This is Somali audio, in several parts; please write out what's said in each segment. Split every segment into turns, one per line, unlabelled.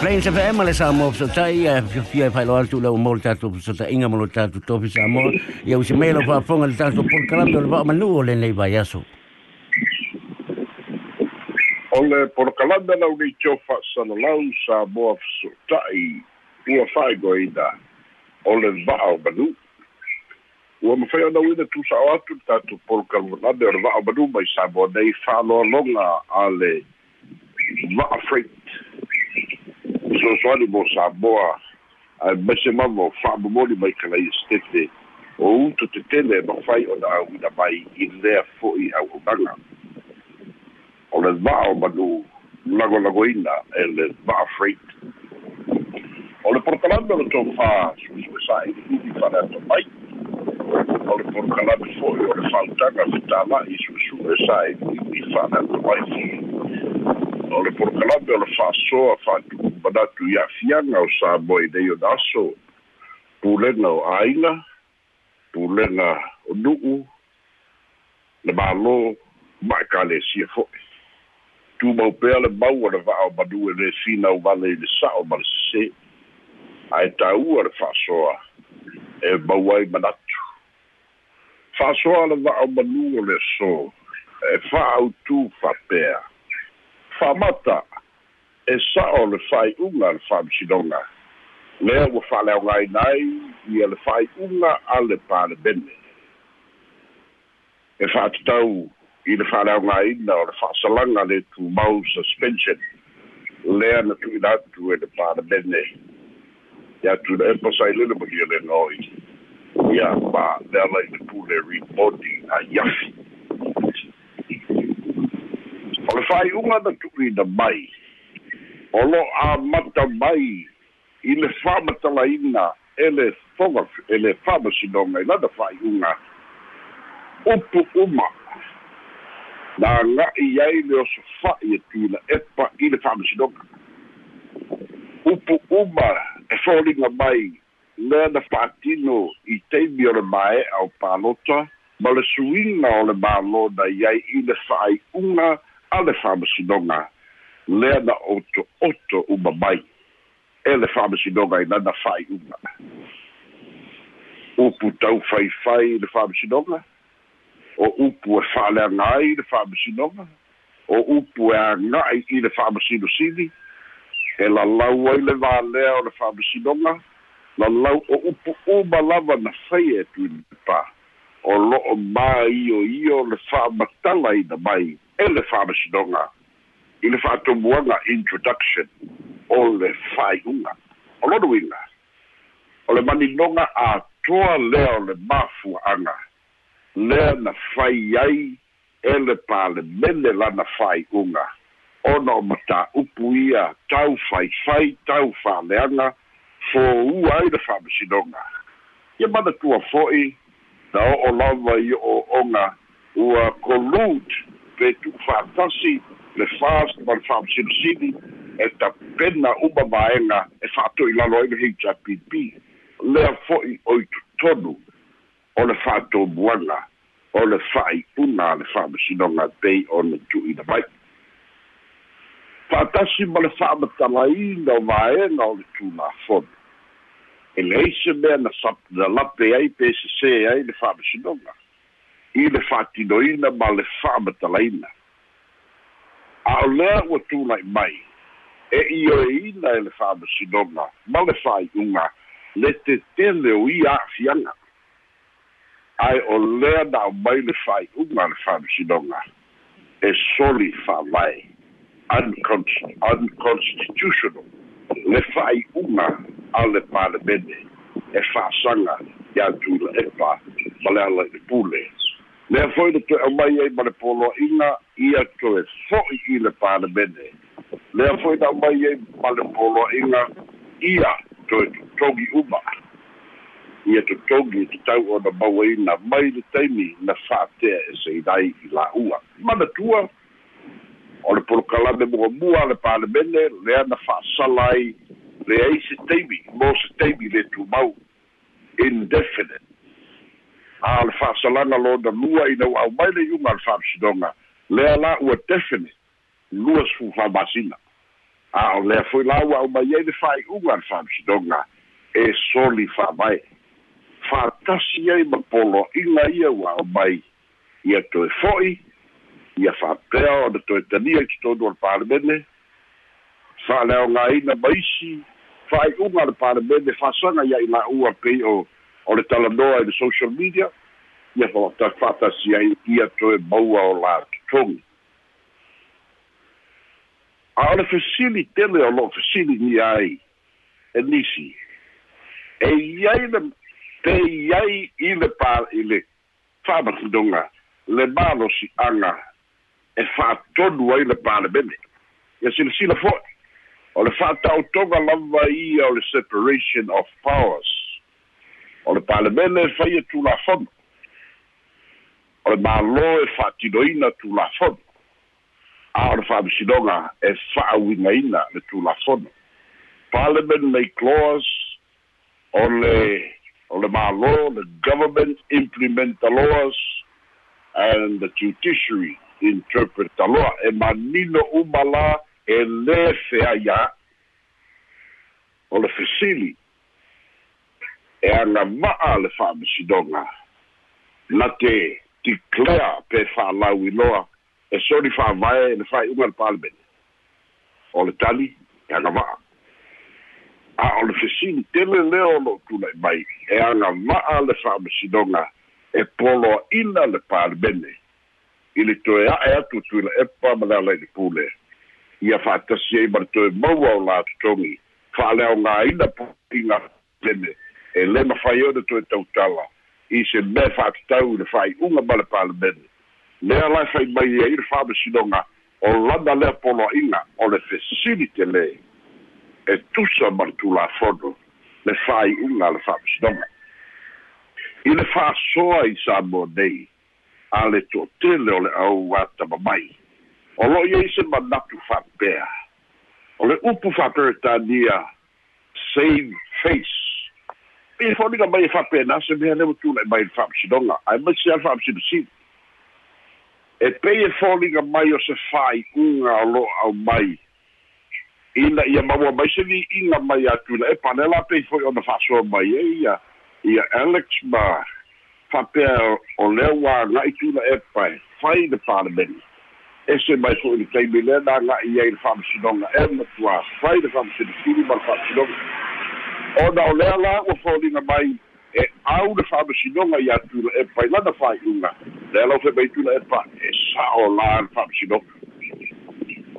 Plain se fe le sa mo so tai e fia fai lo altu le mo tatu so ta inga mo tatu tofi sa mo ia usi melo fa fonga le tatu por kalambe le va manu le nei vai aso
o le por kalambe la uni chofa sa lau sa mo so tai. Ua fai goida o le va o manu ua ma fai ona uina tu sa o atu tatu por kalambe o le va o manu mai sa mo nei fa lo longa a le va freight soasoani mo samoa ae mese mama o fa'amomoli mai kalai stete o utu tetele mafai ona auina mai i lea fo'i auaunaga o le va'a o manu lagolagoina e le va'a freight. O le porokalame o le tofā suʻisuʻe sa'ili'ili faleato mai. O le porokalame fo'i o le fa'autaga fetāla'i suʻesuʻe sa'ili'ili faleato mai. O le porokalame o le fa'asoa fa'atu'u bada tuiafiaga o sa mo i nei ona aso pulega o aiga pulega o nu'u le mālō ma ekalesia fo'i tumau pea le mau ana va'a o manu e lesina au vale i le sa'o ma le sesē ae tāua le fa'asoa e mau ai manatu fa'asoa le va'a o manu o le aso e fa'autū fa'apea fa'amata e sa'o le fai'uga le fa'amasinoga lea ua fa'aleaogaina ai ia le fai'uga a le palemene e fa'atatau i le fa'aleaogāina o le fa'asalaga le tumau suspension. Lea na tu'ina atu e le palemene ia tu le epasailele ma ia le noi ia ma le ala le pule rebody a iafi o le fa'ai'uga na tu'uina mai o lo a mata mai i le fa'amatalaina e le foga e le fa'amasinoga i lana fa'ai'uga upu uma na aga'i ai le oso fa'i e tuna epa i le fa'amasinoga upu uma e foliga mai lea na fa'atino i taimi o le mae'a o palota ma le suiga o le mālō na iai i le fa'ai'uga a le fa'amasinoga lea na oto oto uma mai. E le fa'amasinoga i lana fa'ai'uga upu tau faifai le fa'amasinoga o upu e fa'aleaga ai le fa'amasinoga o upu e aga'i i le fa'amasinosili e lalau ai le valea o le fa'amasinoga lalau o upu uma lava na faia e tuina o lo'o māioio le fa'amatala ina mai. E le fa'amasinoga i le fa'atomuaga introduction o le fa'ai'uga o lona uiga o le maninoga atoa lea o le mafua'aga lea na fai ai e le palemene lana fa'ai'uga ona o mataupu ia tau faifai tau fa'aleaga foua ai le fa'amasinoga ia manatua fo'i na o'o lava i o'oga ua collude pe tu'u fa'atasi le fast ma le fa'amasinosili e tapena uma maega e fa'ato'i lalo ai le hpp lea fo'i o i totonu o le fa'atomuaga o le fa'ai'una a le fa'amasinoga pei ona tu'ina mai fa'atasi ma le fa'amatalaina o vaega o le tulafonu e leai se mea na na lape ai pe sesē ai le fa'amasinoga i le fa'atinoina ma le fa'amatalaina o lea ua tula'i mai. E ioeina e le fa'amasinoga ma le fa'ai'uga le tetele o ia a'afiaga ae o lea na o mai le fa'ai'uga le fa'amasinoga e soli fa'avae unconstitutional. Le fa'ai'uga a le palemene e fa'asaga ia tula epa ma le ala i le pule. Lea foi le toe mai ai ma le poloaʻiga ia toe fo'i i le palemene lea foi na mai ai ma le poloaʻiga ia toe totogi uma. Ia totogi tatau ona mauaina mai le taimi na fa'atea e seinai i la'ua manatua o le polokalame muamua le palemene lea na fa'asala ai leai se taimi mo se taimi le tumau. Indefinite. A le fa'asalaga lona lua ina ua au mai le iuga a le fa'amasinoga lea la definite lua sefulu fa'amasina a o lea foi la ua o mai ai le fa'ai'uga le fa'amasinoga e soli fa'avae fa'atasi ai ma poloa'iga ia ua o mai. Ia toe fo'i ia fa'apea o le toe tania i totonu o le palemene fa'aleaogāina ma isi fa'ai'uga le palemene fa'asaga ia i la'ua pei o o le talanoa i le social media. Ia fa'atasi ai ia toe maua o la totogi Olha, Facili, tellen o lo Facili ni ai, e nisi. E iai le, te iai i le pā, i le gedonga, le malo si anga, e whātonu in de. pālemene. Ia sila sila foi. O le whātautonga lava ia o le separation of powers. O le pālemene whaia tū la fono. O le mālo e whātinoina tū la. Le fa'amisinoga e fa'auigaina le tulafono parliament may clause o le o le mālō the government implement the laws and the judiciary interpret the law. E manino uma la e lē feaia o le fesili. E agama'a le fa'amasinoga na te declare pe fa'alau iloa e soli fa'avae le fa'ai'uga le palemene o le tali e a o le fesili tele lea o lo'o tula'i mai e agama'a le fa'amasinoga e poloa'ina le palemene i le toe a'e atu tuila epa ma le alai le pule ia fa'atasi ai ma le toe maua o e o le toe tautala i se mea fa'atatau i le fa'ai'uga ma le lea lai fai mai ai le fa'amasinoga o lana lea poloa'iga o le fesilite lē. E tusa ma le tulafono le fa'ai'uga le fa'amasinoga i le fa'asoa i sa mo nei a le to'atele o le au atamamai o lo ia i se manatu fa'apea o le upu fa'aperetania save face. I foliga mai e fa'apena se mea leu tula'i mai le fa'amasinoga ae mai se ale fa'amasinosino e pei e foliga mai o se fa'ai'uga o lo au mai. Ina ia maua mai se li'iga mai atu la e pane la pei fo'i ona fa'asoa mai e ia ia alex ma fa'apea o lea ua aga'i tula e pae fai le palemeni ese mai fo'i le taimi lea na aga'i ai le fa'amasinoga e matua fai le fa'amasinosili ma le fa'amasinoga ona o lea la ua foliga mai e au le fa'amasinoga iā tula epa i lana fa'ai'uga lea lau fai mai tula epa e sa'o la le fa'amasinoga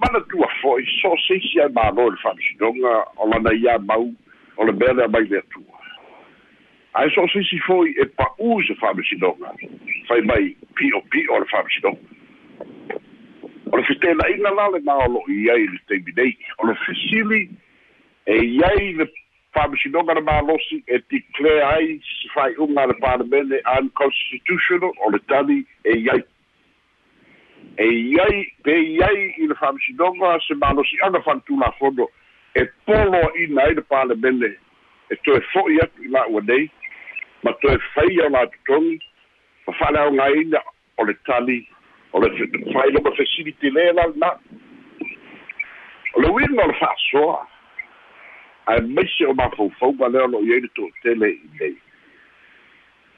mana tua fo'i so seisi ai mālo le fa'amasinoga o lana iā mau o le mea lea mai le atua. Ae so seisi fo'i e pa'ū se fa'amasinoga fai mai pi'o pi'o le fa'amasinoga o le fetela'iga la le maolo'i ai le taimi o le fesili e iai le fa'amasinoga le malosi e declare ai se fa'ai'uga le palemene unconstitutional o le tali e iai e iai pe iai i le fa'amasinoga se malosi'aga fa'atulafono e poloa'ina ai le palemene e toe fo'i atu i la'ua nei ma toe faia o latotogi ma fa'aleaogāina o le tali o le fa'ailoga fesiliti lē la lena'i o le uiga o le fa'asoa ae maise o mafaufauga lea lo'o iai le to'atele i nei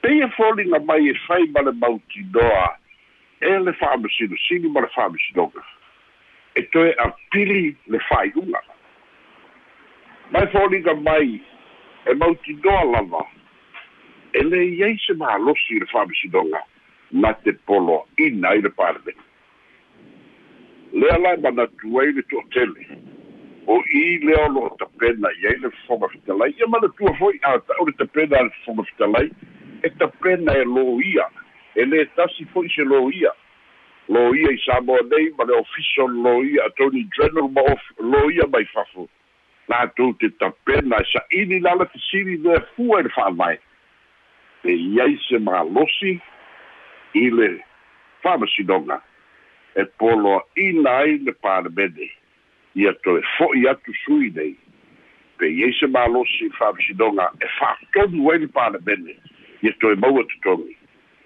peia foliga mai e fai ma le mautinoa e le fa'amasinosini ma le fa'amasinoga e toe apili le fa'ai'uga mai foliga mai e mautinoa lava e lē iai se malosi i le fa'amasinoga na te poloa'ina ai le palemene lea lae manatu ai le to'atele o i lea o lo'o tapena i ai le fofoga fetalai ia mana tua foi ata'u le tapena a le fofoga fetalai e tapena e lo ia e lē tasi fo'i se lo ia lo ia i samoa nei ma le official lo ia attorney general ma lo ia mai fafo latou te tapena e sa'ili la le fesili le fua i le fa'avae e iai se malosi i le fa'amasinoga e poloa'ina ai le palemene ia toe fo'i atu sui nei. Pe iai se malosi fa'amasinoga e fa'atonu ai le palemene ia toe maua totogi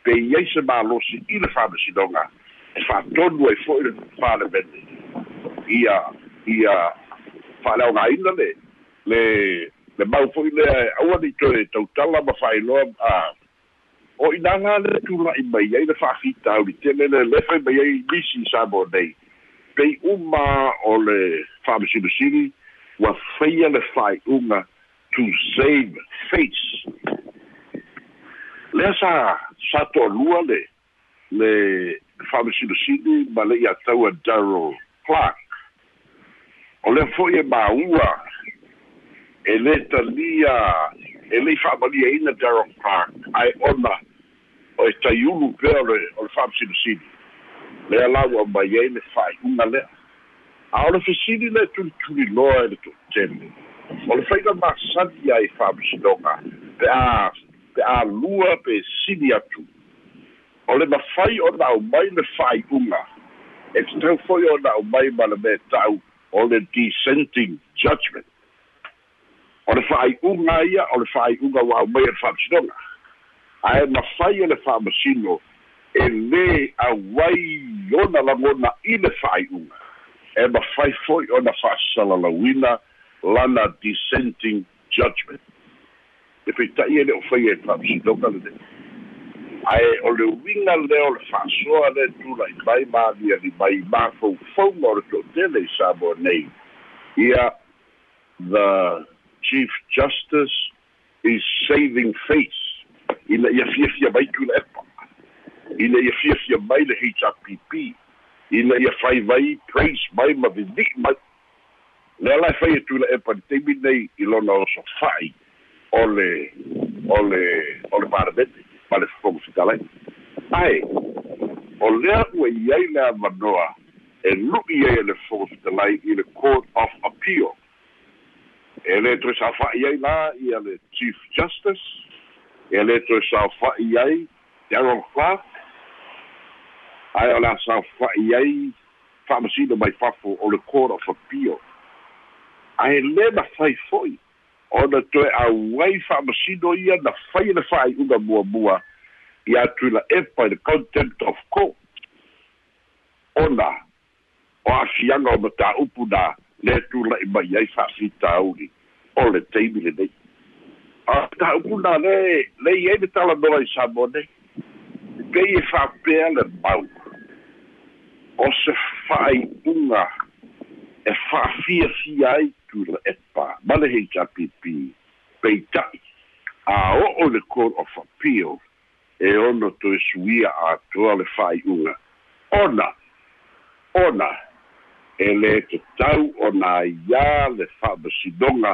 pe iai se malosi i le fa'amasinoga e fa'atonu ai fo'i le palemene ia ia fa'aleaogāina le le le mau fo'i le aua nei toe tautala ma fa'ailoa a o inaga le tula'i mai ai le fa'afitauli tele le lefe mai ai lisi sa mo nei. pei uma o le whaamasimasiri wa whaia le whai to save face. Lea sa sato lua le le whaamasimasiri ma le i ataua Darryl Clark. O le foi e maua e le talia e le whaamalia ina Darryl Clark ai ona o e taiulu pere o le whaamasimasiri. Lea lau mai ai le fa'ai'uga lea. A o le fesili le tulituli loa e le to'atele o le faiga masani ai fa'amasinoga pe a pe a lua pe sili atu. O le mafai o na mai le fa'ai'uga e tatau fo'i o na mai ma le mea ta'u o le dissenting judgment. O le fa'ai'uga ia o le fa'ai'uga ua aumai e le fa'amasinoga ae mafai e le fa'amasino e lē auai ona lagona i le fa'ai'uga e mafai fo'i ona fa'asalalauina lana dissenting judgment. E peita'i e le o fai e fa'amasinoga le ae o le uiga lea o le fa'asoa le tula'i mai maliali mai mafoufauga o le to'atele i sa moa nei. Ia the chief justice is saving face. Ina ia fiafia mai tula epa ina ia fiafia mai le hrpp ina ia fai vai praise mai ma vivi'i mai. Le ala e fai e tula epa ni teimi nei i lona o sofa'i o le o le o le paramete ma le fofoga fitalai. Ae o lea ua iai le avanoa e lu'i ai e le fofoga fitalai i le court of appeal. E le toe sa fa'i ai la ia le chief justice e le toe sa fa'i ai Darrell Clark ae o le a sa fa'i ai fa'amasino mai fafo o le of appeal ae lē na fai fo'i ona toe auai fa'amasino ia na fai le fa'ai'uga muamua ia atu epa i le contempt of court ona o afiaga o mataupu na le tula'i mai ai fa'afitauli o le taimi lenei a mataupu na le lei ai le talanoa i samo nei pei e fa'apea le mau o se fa'ai'uga e fa'afiafia ai tula epa ma le heitapipi peita'i a o'o le cor of appeal e ono toe suia atoa le fa'ai'uga ona ona e lē tatau ona iā le fa'amasinoga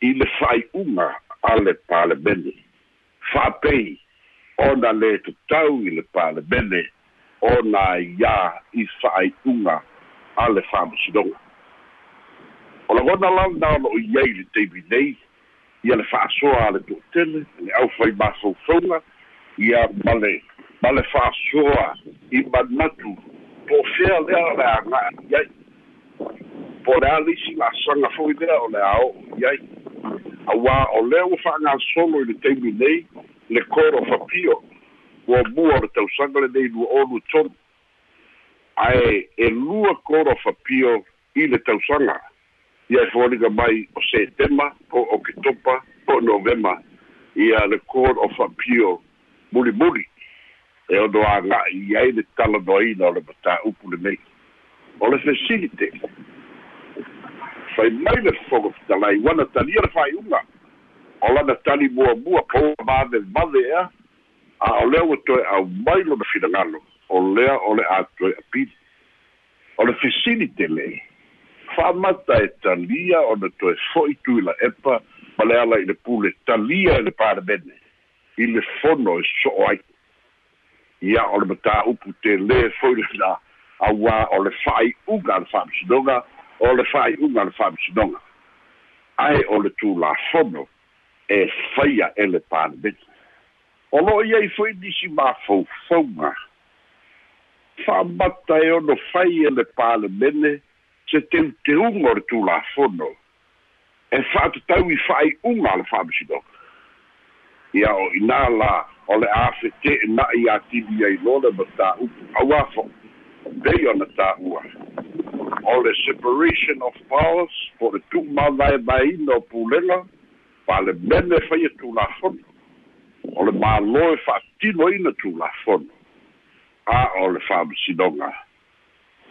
i le fa'ai'uga a le palemene fa'apei ona lē tatau i le palemene ona iā i fa'ai'uga a le fa'amasinoga o lagona lana o lo'o iai le taimi nei ia le fa'asoa a le to'atele le ʻaufai mafaufauga ia ma le ma le fa'asoa i manatu. Po fea lea o le aga'i ai po le a leisi la'asaga fo'i lea o le a o'o i ai auā o lea ua fa'agasolo i le taimi nei le of appeal ua mua o le tausaga lenei lua olu tonu. Ae e lua court fapio i le tausaga ia e foliga mai o setema po oketopa po novema ia le court of appeal mulimuli. E ono aga'i ai le talanoaina o le mataupu lenei o le fesilite fai mai le fofoga fetalai uana talia le fa'ai'uga o lana tali muamua po mave mave ea. A o lea ua toe aumai lona finagalo o lea o le a toe apili o le facility lei fa'amata e talia ona toe fo'i tui la epa ma le ala i le pule talia e le palemene i le fono e so'o ai. Ia o le matā'upu telē fo'i lena auā o le fa'ai'uga a le fa'amasinoga o le fa'ai'uga a le fa'amasinoga ae o le tulafono e faia e le palemene Olo iai foi nisi mafaufaunga. Whamata e ono whai e le pālemene se teu te unga o tū la whono. E whātatau i whai unga le whamsidok. Ia o ina la o le awhete e na i a tibi lole ma tā upu awafo. Bei ona tā ua. O le separation of powers po le tū mawai mai no pūlela pālemene whai e tū la whono. O le mālo e fa'atinoina tulafono a o le fa'amasinoga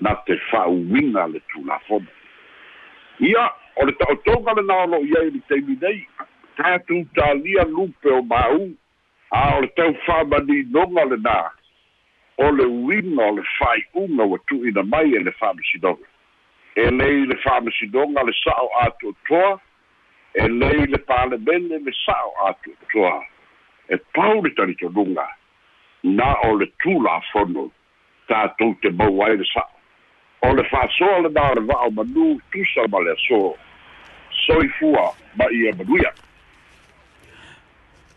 na te fa'auiga le tulafono ia o le ta'otoga lena o lo'o iai le taimi nei. Tatou talia lupe o māu a o le tau fa'amaninoga lenā o le uina o le fa'ai'uga ua tu'uina mai e le fa'amasinoga e lei le fa'amasinoga le sa'o ato'atoa e lei le palemene le sa'o ato'atoa e paule tani to na o le tula fono tātou te mau ai le sao o le fa'asoa lana o le va'ao manū tusa ma le aso soifua ma ia manuia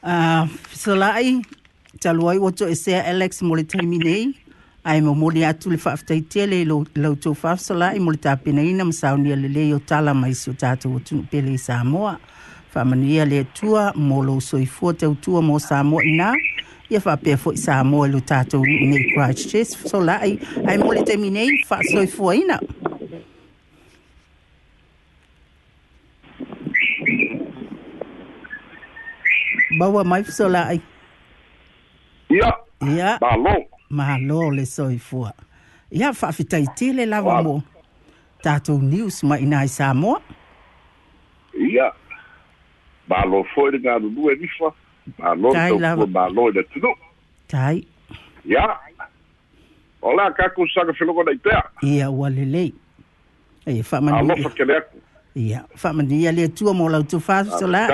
uh, fesala'i talu ai ua to'esea alex mo le taimi nei ae momoli atu le fa'afetaitia le lautou fa'afesala'i mo le tapenaina ma saunia lelei o tala ma isi o tatou atunu'u samoa faamanuia le atua mo lou soifua tautua mo samoa inā ia faapea foʻi sa mo i lo tatou nuu nei christchurch solaʻi ae mo le taimi nei faasoifuaina baua mai fesolaʻi
ia.
Ia.
Malo.
Malo le soifua ia faafetaitele lava mo. Tatou news maʻi na i samoa
ia. malo foi nga lu lu
ni
fa
malo
to malo de tudo
tai
ya. Ola ka ku sa ka filo ko dai pa
ia wale le e
fa
man
malo fa kele aku
ia fa man dia le tu mo la tu fa so
la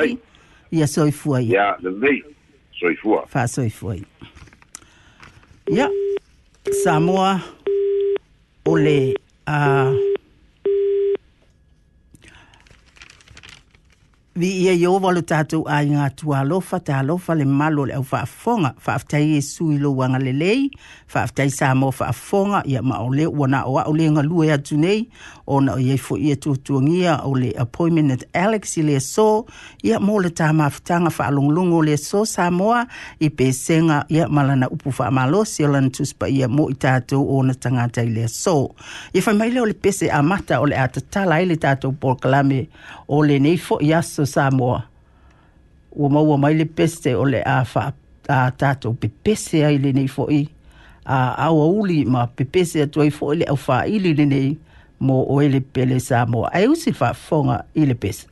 ia soi fua
ia ya le le soi
fua fa soi fua ia Samoa ole a uh, vi ia yo walo tātou a ngā tua alofa, ta alofa le malo le au whaafonga, whaaftai e sui lo wanga le lei, whaaftai sa mo whaafonga, ia ma o le wana o au le ngalue atu nei, o na o iei fo ia tuatuangia o le appointment at Alex i le so, ia mo le tā mawhitanga whaalonglongo le so sa moa, i pe senga ia malana upu whaamalosi o lana tuspa ia mo i tātou o na tangata i le so. Ia whai maile o le pese a mata o le atatala i le tātou Paul o le nei fo i aso sa moa. Ua maua mai le pese o le a wha a tātou pepese ai le nei fo'i. A awa uli ma pepese atu ai fo'i le au faili ili le nei mo o ele pele Samoa. Ai usi wha fonga i le pese.